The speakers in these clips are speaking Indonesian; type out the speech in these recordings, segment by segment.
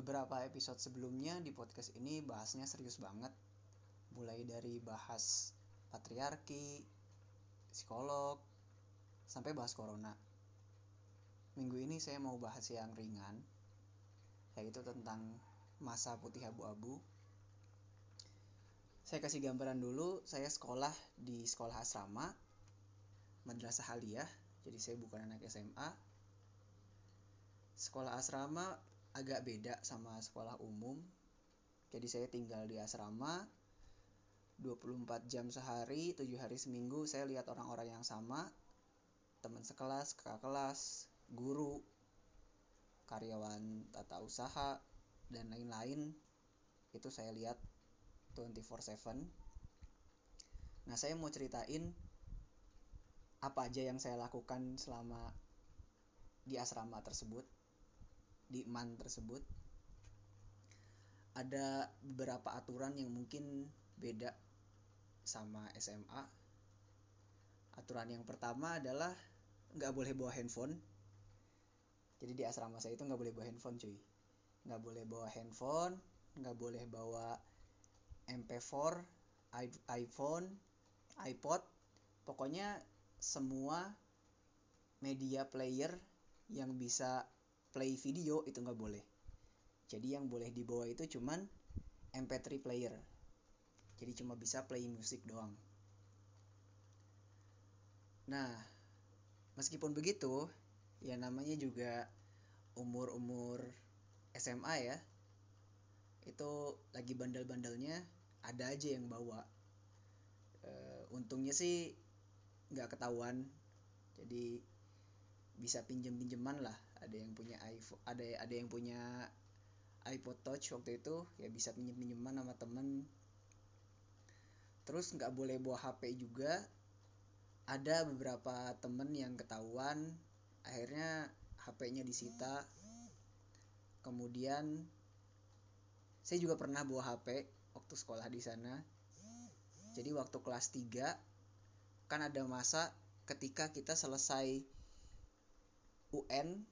beberapa episode sebelumnya di podcast ini bahasnya serius banget. Mulai dari bahas patriarki psikolog sampai bahas corona. Minggu ini saya mau bahas yang ringan yaitu tentang masa putih abu-abu. Saya kasih gambaran dulu saya sekolah di sekolah asrama madrasah aliyah jadi saya bukan anak SMA sekolah asrama agak beda sama sekolah umum. Jadi saya tinggal di asrama 24 jam sehari, 7 hari seminggu saya lihat orang-orang yang sama, teman sekelas, kakak kelas, guru, karyawan tata usaha dan lain-lain itu saya lihat 24/7. Nah, saya mau ceritain apa aja yang saya lakukan selama di asrama tersebut di MAN tersebut ada beberapa aturan yang mungkin beda sama SMA aturan yang pertama adalah nggak boleh bawa handphone. Jadi di asrama saya itu nggak boleh bawa handphone cuy. Nggak boleh bawa handphone nggak boleh bawa MP4 iPhone iPod. Pokoknya semua media player yang bisa play video itu nggak boleh. Jadi yang boleh dibawa itu cuman MP3 player. Jadi cuma bisa play musik doang. Nah meskipun begitu ya namanya juga umur-umur SMA ya itu lagi bandel-bandelnya ada aja yang bawa. E, untungnya sih nggak ketahuan. Jadi bisa pinjem pinjeman lah. Ada yang punya iPhone ada ada yang punya iPod Touch waktu itu ya bisa pinjem pinjeman sama temen. Terus nggak boleh bawa HP juga. Ada beberapa temen yang ketahuan akhirnya HP-nya disita. Kemudian saya juga pernah bawa HP waktu sekolah di sana. Jadi waktu kelas 3 kan ada masa ketika kita selesai UN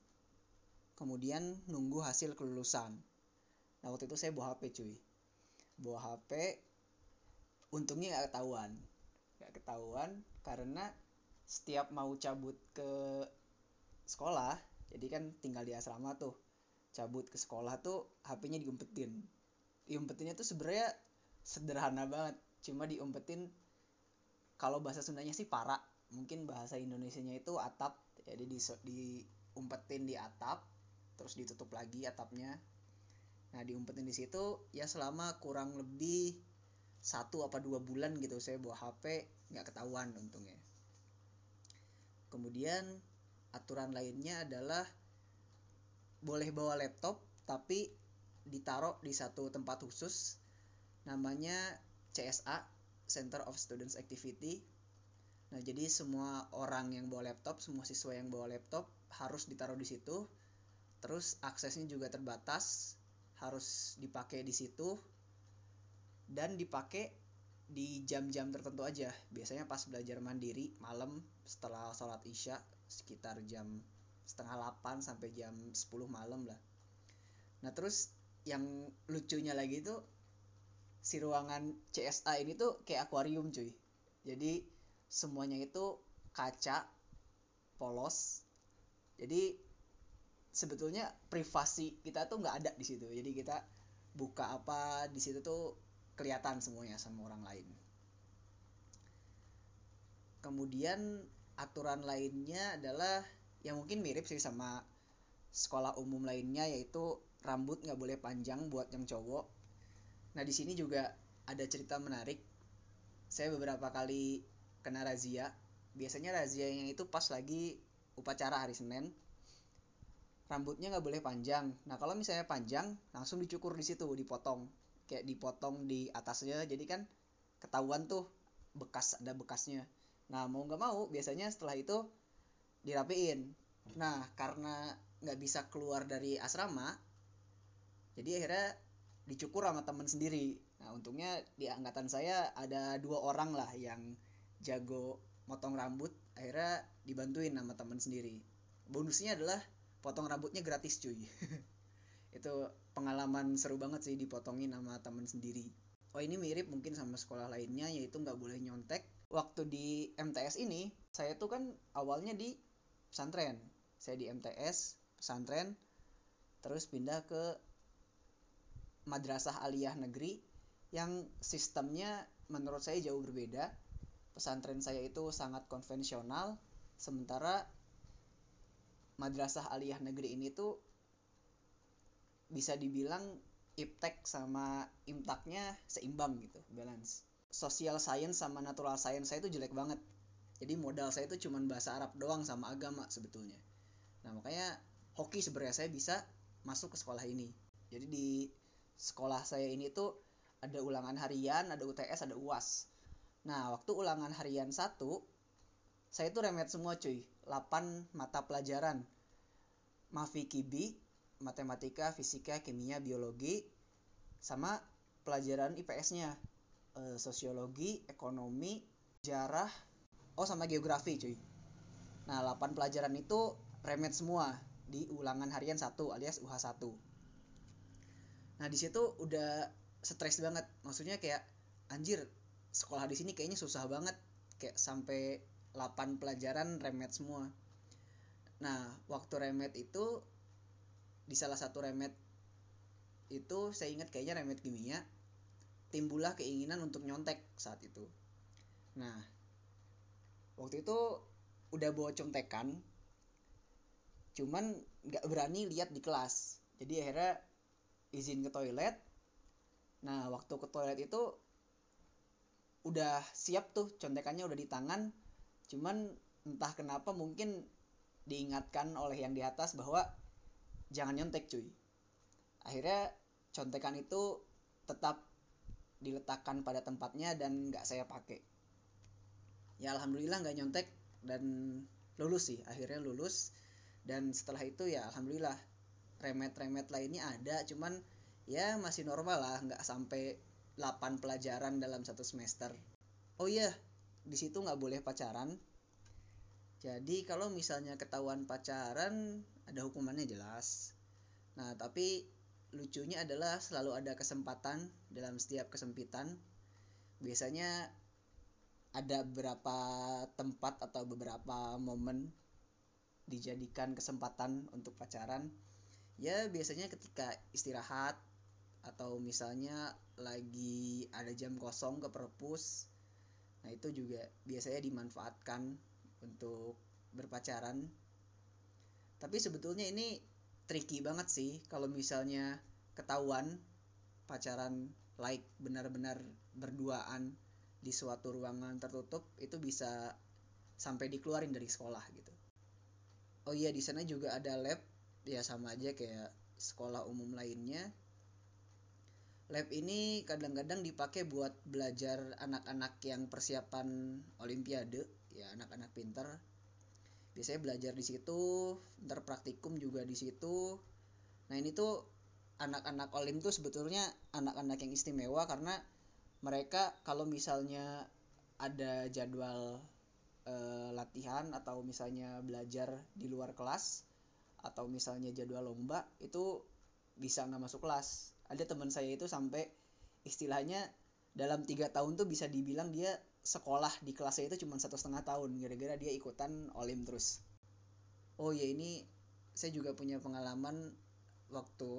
kemudian nunggu hasil kelulusan. Nah waktu itu saya bawa HP cuy. Bawa HP untungnya nggak ketahuan. Nggak ketahuan karena setiap mau cabut ke sekolah jadi kan tinggal di asrama tuh cabut ke sekolah tuh HP-nya diumpetin. Diumpetinnya tuh sebenarnya sederhana banget cuma diumpetin kalau bahasa Sundanya sih para mungkin bahasa Indonesia-nya itu atap jadi di diumpetin di atap terus ditutup lagi atapnya. Nah diumpetin di situ ya selama kurang lebih satu apa dua bulan gitu saya bawa HP nggak ketahuan untungnya. Kemudian aturan lainnya adalah boleh bawa laptop tapi ditaruh di satu tempat khusus namanya CSA Center of Students Activity nah jadi semua orang yang bawa laptop semua siswa yang bawa laptop harus ditaruh di situ. Terus aksesnya juga terbatas harus dipakai di situ dan dipakai di jam-jam tertentu aja. Biasanya pas belajar mandiri malam setelah sholat isya sekitar jam setengah 8 sampai jam 10 malam lah. Nah terus yang lucunya lagi tuh si ruangan CSA ini tuh kayak akuarium cuy. Jadi semuanya itu kaca polos. Jadi sebetulnya privasi kita tuh nggak ada di situ. Jadi kita buka apa di situ tuh kelihatan semuanya sama orang lain. Kemudian aturan lainnya adalah yang mungkin mirip sih sama sekolah umum lainnya yaitu rambut nggak boleh panjang buat yang cowok. Nah di sini juga ada cerita menarik. Saya beberapa kali kena razia biasanya razia yang itu pas lagi upacara hari Senin. Rambutnya nggak boleh panjang. Nah kalau misalnya panjang langsung dicukur di situ dipotong. Kayak dipotong di atasnya jadi kan ketahuan tuh bekas ada bekasnya. Nah mau nggak mau biasanya setelah itu dirapiin. Nah karena nggak bisa keluar dari asrama jadi akhirnya dicukur sama temen sendiri. Nah untungnya di angkatan saya ada dua orang lah yang jago motong rambut akhirnya dibantuin sama temen sendiri. Bonusnya adalah potong rambutnya gratis cuy. Itu pengalaman seru banget sih dipotongin sama temen sendiri. Oh ini mirip mungkin sama sekolah lainnya yaitu nggak boleh nyontek. Waktu di MTS ini saya tuh kan awalnya di pesantren. Saya di MTS pesantren terus pindah ke madrasah aliyah negeri yang sistemnya menurut saya jauh berbeda pesantren saya itu sangat konvensional. Sementara madrasah aliyah negeri ini tuh bisa dibilang iptek sama imtaknya seimbang gitu balance. Social science sama natural science saya itu jelek banget. Jadi modal saya itu cuma bahasa Arab doang sama agama sebetulnya. Nah makanya hoki sebenarnya saya bisa masuk ke sekolah ini. Jadi di sekolah saya ini tuh ada ulangan harian ada UTS ada UAS nah waktu ulangan harian satu saya tuh remet semua cuy 8 mata pelajaran Mafikibi matematika, fisika, kimia, biologi, sama pelajaran IPS-nya, e, sosiologi, ekonomi, sejarah, oh sama geografi cuy. Nah 8 pelajaran itu remet semua di ulangan harian 1 alias UH1. Nah di situ udah stres banget, maksudnya kayak anjir sekolah di sini kayaknya susah banget, kayak sampai 8 pelajaran remet semua. Nah waktu remet itu di salah satu remet itu saya ingat kayaknya remet kimia timbullah keinginan untuk nyontek saat itu. Nah waktu itu udah bawa contekan cuman nggak berani lihat di kelas. Jadi akhirnya izin ke toilet. Nah waktu ke toilet itu udah siap tuh contekannya udah di tangan. Cuman entah kenapa mungkin diingatkan oleh yang di atas bahwa jangan nyontek cuy. Akhirnya contekan itu tetap diletakkan pada tempatnya dan nggak saya pakai. Ya alhamdulillah nggak nyontek dan lulus sih akhirnya lulus. Dan setelah itu ya alhamdulillah remet-remet lainnya ada cuman ya masih normal lah nggak sampai 8 pelajaran dalam satu semester oh iya di situ nggak boleh pacaran jadi kalau misalnya ketahuan pacaran ada hukumannya jelas. Nah, tapi lucunya adalah selalu ada kesempatan dalam setiap kesempitan. Biasanya ada beberapa tempat atau beberapa momen dijadikan kesempatan untuk pacaran. Ya, biasanya ketika istirahat atau misalnya lagi ada jam kosong ke perpus. Nah, itu juga biasanya dimanfaatkan untuk berpacaran tapi sebetulnya ini tricky banget sih kalau misalnya ketahuan pacaran like benar-benar berduaan di suatu ruangan tertutup itu bisa sampai dikeluarin dari sekolah gitu oh iya di sana juga ada lab ya sama aja kayak sekolah umum lainnya lab ini kadang-kadang dipakai buat belajar anak-anak yang persiapan olimpiade. Ya anak-anak pinter. Biasanya belajar di situ ntar praktikum juga di situ. Nah ini tuh anak-anak olim tuh sebetulnya anak-anak yang istimewa karena mereka kalau misalnya ada jadwal e, latihan atau misalnya belajar di luar kelas atau misalnya jadwal lomba itu bisa nggak masuk kelas ada teman saya itu sampai istilahnya dalam tiga tahun tuh bisa dibilang dia sekolah di kelasnya itu cuma satu setengah tahun. Gara-gara dia ikutan olim terus. Oh ya ini saya juga punya pengalaman waktu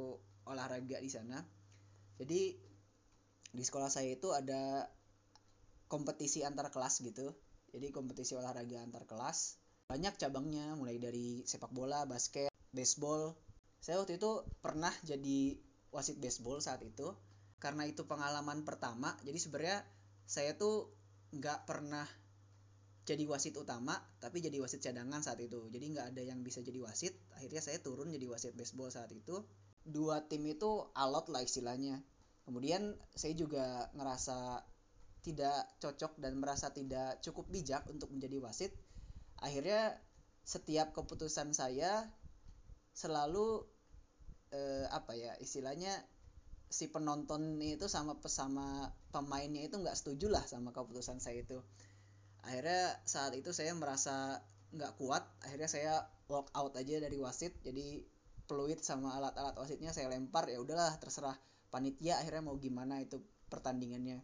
olahraga di sana. Jadi di sekolah saya itu ada kompetisi antar kelas gitu. Jadi kompetisi olahraga antar kelas. Banyak cabangnya mulai dari sepak bola basket baseball. Saya waktu itu pernah jadi wasit baseball saat itu. Karena itu pengalaman pertama jadi sebenarnya saya tuh nggak pernah jadi wasit utama tapi jadi wasit cadangan saat itu. Jadi nggak ada yang bisa jadi wasit. Akhirnya saya turun jadi wasit baseball saat itu. Dua tim itu alot lah istilahnya. Kemudian saya juga ngerasa tidak cocok dan merasa tidak cukup bijak untuk menjadi wasit. Akhirnya setiap keputusan saya selalu eh, apa ya istilahnya si penonton itu sama sama pemainnya itu nggak setuju lah sama keputusan saya itu. Akhirnya saat itu saya merasa nggak kuat akhirnya saya walk out aja dari wasit jadi peluit sama alat-alat wasitnya saya lempar ya udahlah terserah panitia akhirnya mau gimana itu pertandingannya.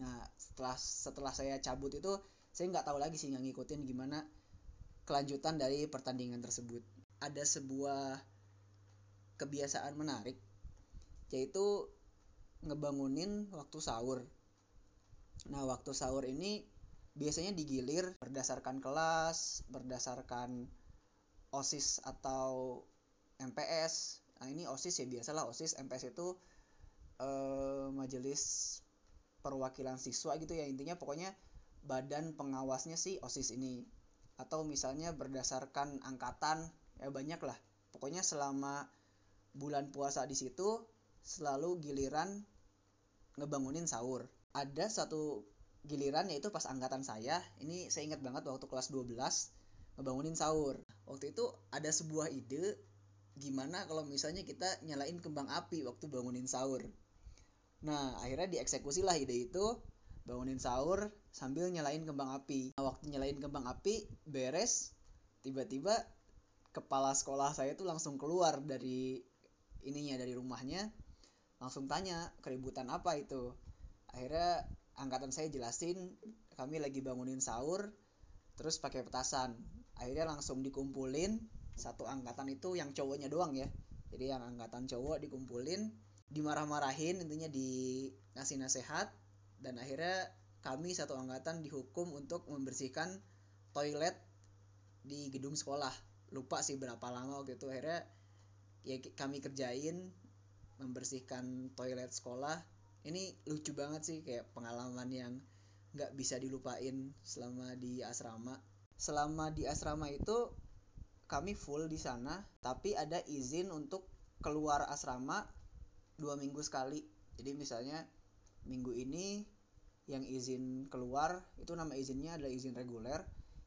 Nah setelah setelah saya cabut itu saya nggak tahu lagi sih nggak ngikutin gimana kelanjutan dari pertandingan tersebut. Ada sebuah kebiasaan menarik yaitu ngebangunin waktu sahur. Nah waktu sahur ini biasanya digilir berdasarkan kelas berdasarkan osis atau MPS nah ini osis ya biasalah osis. MPS itu eh, majelis perwakilan siswa gitu ya intinya pokoknya badan pengawasnya sih osis ini. Atau misalnya berdasarkan angkatan ya banyak lah pokoknya selama bulan puasa di situ selalu giliran ngebangunin sahur. Ada satu giliran yaitu pas angkatan saya ini saya ingat banget waktu kelas 12 ngebangunin sahur. Waktu itu ada sebuah ide gimana kalau misalnya kita nyalain kembang api waktu bangunin sahur. Nah akhirnya dieksekusi lah ide itu bangunin sahur sambil nyalain kembang api. Nah, waktu nyalain kembang api beres tiba-tiba kepala sekolah saya tuh langsung keluar dari ininya dari rumahnya langsung tanya keributan apa itu? Akhirnya angkatan saya jelasin kami lagi bangunin sahur terus pakai petasan. Akhirnya langsung dikumpulin satu angkatan itu yang cowoknya doang ya. Jadi yang angkatan cowok dikumpulin dimarah-marahin intinya dikasih nasihat dan akhirnya kami satu angkatan dihukum untuk membersihkan toilet di gedung sekolah. Lupa sih berapa lama waktu itu akhirnya ya kami kerjain membersihkan toilet sekolah. Ini lucu banget sih kayak pengalaman yang nggak bisa dilupain selama di asrama. Selama di asrama itu kami full di sana tapi ada izin untuk keluar asrama dua minggu sekali. Jadi misalnya minggu ini yang izin keluar itu nama izinnya adalah izin reguler.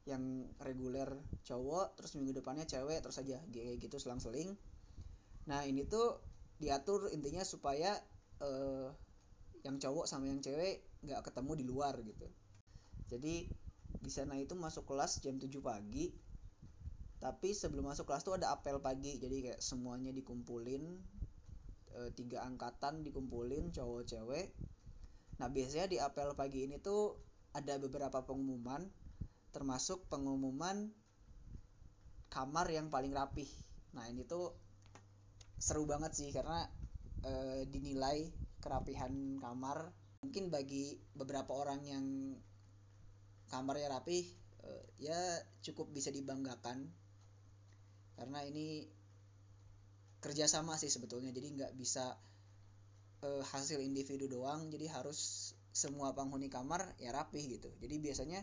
Yang reguler cowok terus minggu depannya cewek terus aja gitu selang-seling nah ini tuh diatur intinya supaya uh, yang cowok sama yang cewek nggak ketemu di luar gitu. Jadi di sana itu masuk kelas jam 7 pagi tapi sebelum masuk kelas tuh ada apel pagi. Jadi kayak semuanya dikumpulin e, tiga angkatan dikumpulin cowok cewek. Nah biasanya di apel pagi ini tuh ada beberapa pengumuman termasuk pengumuman kamar yang paling rapih. Nah ini tuh seru banget sih karena e, dinilai kerapihan kamar. Mungkin bagi beberapa orang yang kamarnya rapih e, ya cukup bisa dibanggakan. Karena ini kerjasama sih sebetulnya jadi nggak bisa e, hasil individu doang. Jadi harus semua penghuni kamar ya rapih gitu. Jadi biasanya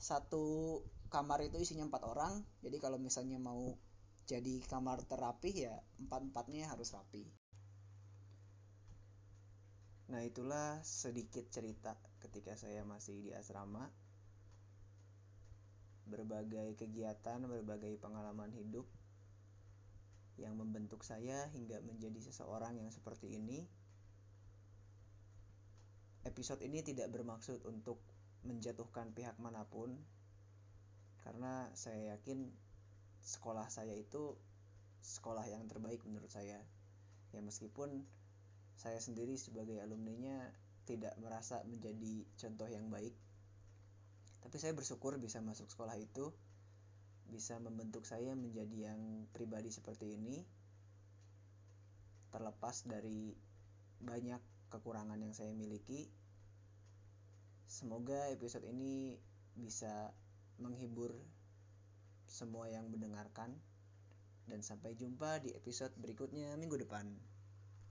satu kamar itu isinya empat orang. Jadi kalau misalnya mau jadi kamar terapih ya empat empatnya harus rapi nah itulah sedikit cerita ketika saya masih di asrama berbagai kegiatan berbagai pengalaman hidup yang membentuk saya hingga menjadi seseorang yang seperti ini. Episode ini tidak bermaksud untuk menjatuhkan pihak mana pun, karena saya yakin sekolah saya itu sekolah yang terbaik menurut saya. Ya meskipun saya sendiri sebagai alumninya tidak merasa menjadi contoh yang baik, tapi saya bersyukur bisa masuk sekolah itu bisa membentuk saya menjadi yang pribadi seperti ini terlepas dari banyak kekurangan yang saya miliki semoga episode ini bisa menghibur semua yang mendengarkan. Dan sampai jumpa di episode berikutnya minggu depan